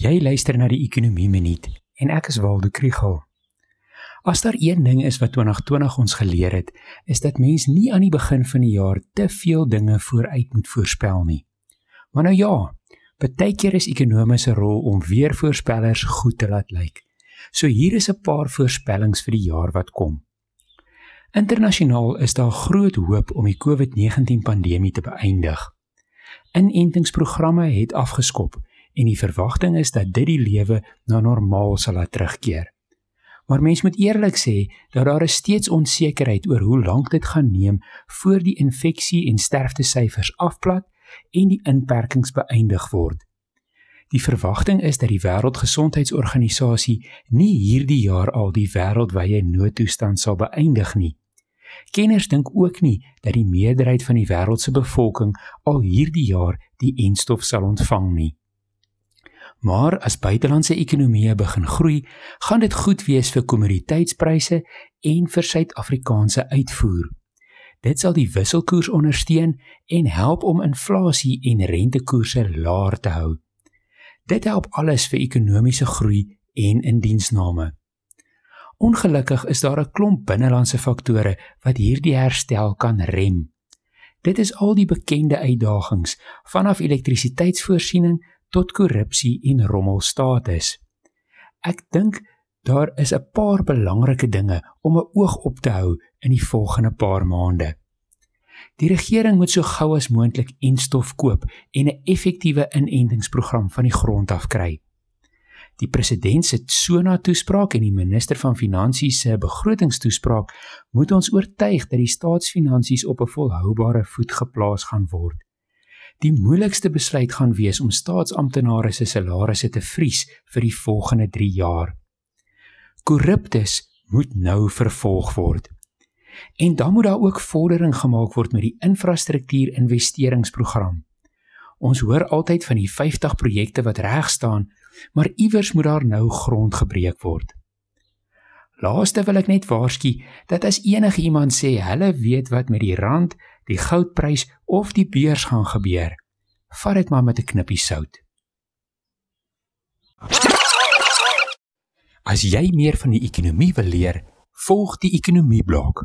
Jy luister na die Ekonomie Minuut en ek is Waldo Krugel. As daar een ding is wat 2020 ons geleer het, is dat mens nie aan die begin van die jaar te veel dinge vooruit moet voorspel nie. Maar nou ja, baie keer is ekonomiese rol om weer voorspellers goed te laat lyk. So hier is 'n paar voorspellings vir die jaar wat kom. Internasionaal is daar groot hoop om die COVID-19 pandemie te beëindig. Inentingsprogramme het afgeskop en die verwagting is dat dit die lewe na normaal sal laat terugkeer. Maar mens moet eerlik sê dat daar is steeds onsekerheid oor hoe lank dit gaan neem voor die infeksie en sterftesyfers afplat en die inperkings beëindig word. Die verwagting is dat die Wêreldgesondheidsorganisasie nie hierdie jaar al die wêreldwye noodtoestand sal beëindig nie. Kenners dink ook nie dat die meerderheid van die wêreld se bevolking al hierdie jaar die enstof sal ontvang nie. Maar as buitelandse ekonomieë begin groei, gaan dit goed wees vir kommoditeitspryse en vir Suid-Afrikaanse uitvoer. Dit sal die wisselkoers ondersteun en help om inflasie en rentekoerse laer te hou. Dit help alles vir ekonomiese groei en indiensname. Ongelukkig is daar 'n klomp binnelandse faktore wat hierdie herstel kan rem. Dit is al die bekende uitdagings vanaf elektrisiteitsvoorsiening tot korrupsie en rommelstatus. Ek dink daar is 'n paar belangrike dinge om 'n oog op te hou in die volgende paar maande. Die regering moet so gou as moontlik enstof koop en 'n effektiewe inentingsprogram van die grond af kry. Die president se SONA toespraak en die minister van finansies se begrotingstoespraak moet ons oortuig dat die staatsfinansies op 'n volhoubare voet geplaas gaan word. Die moeilikste besluit gaan wees om staatsamptenare se salarisse te vries vir die volgende 3 jaar. Korruptes moet nou vervolg word. En dan moet daar ook vordering gemaak word met die infrastruktuur investeringsprogram. Ons hoor altyd van die 50 projekte wat reg staan, maar iewers moet daar nou grond gebreek word. Laaste wil ek net waarsku dat as enige iemand sê hulle weet wat met die rand, die goudprys of die beurs gaan gebeur, vat dit maar met 'n knippie sout. As jy meer van die ekonomie wil leer, volg die ekonomie blok.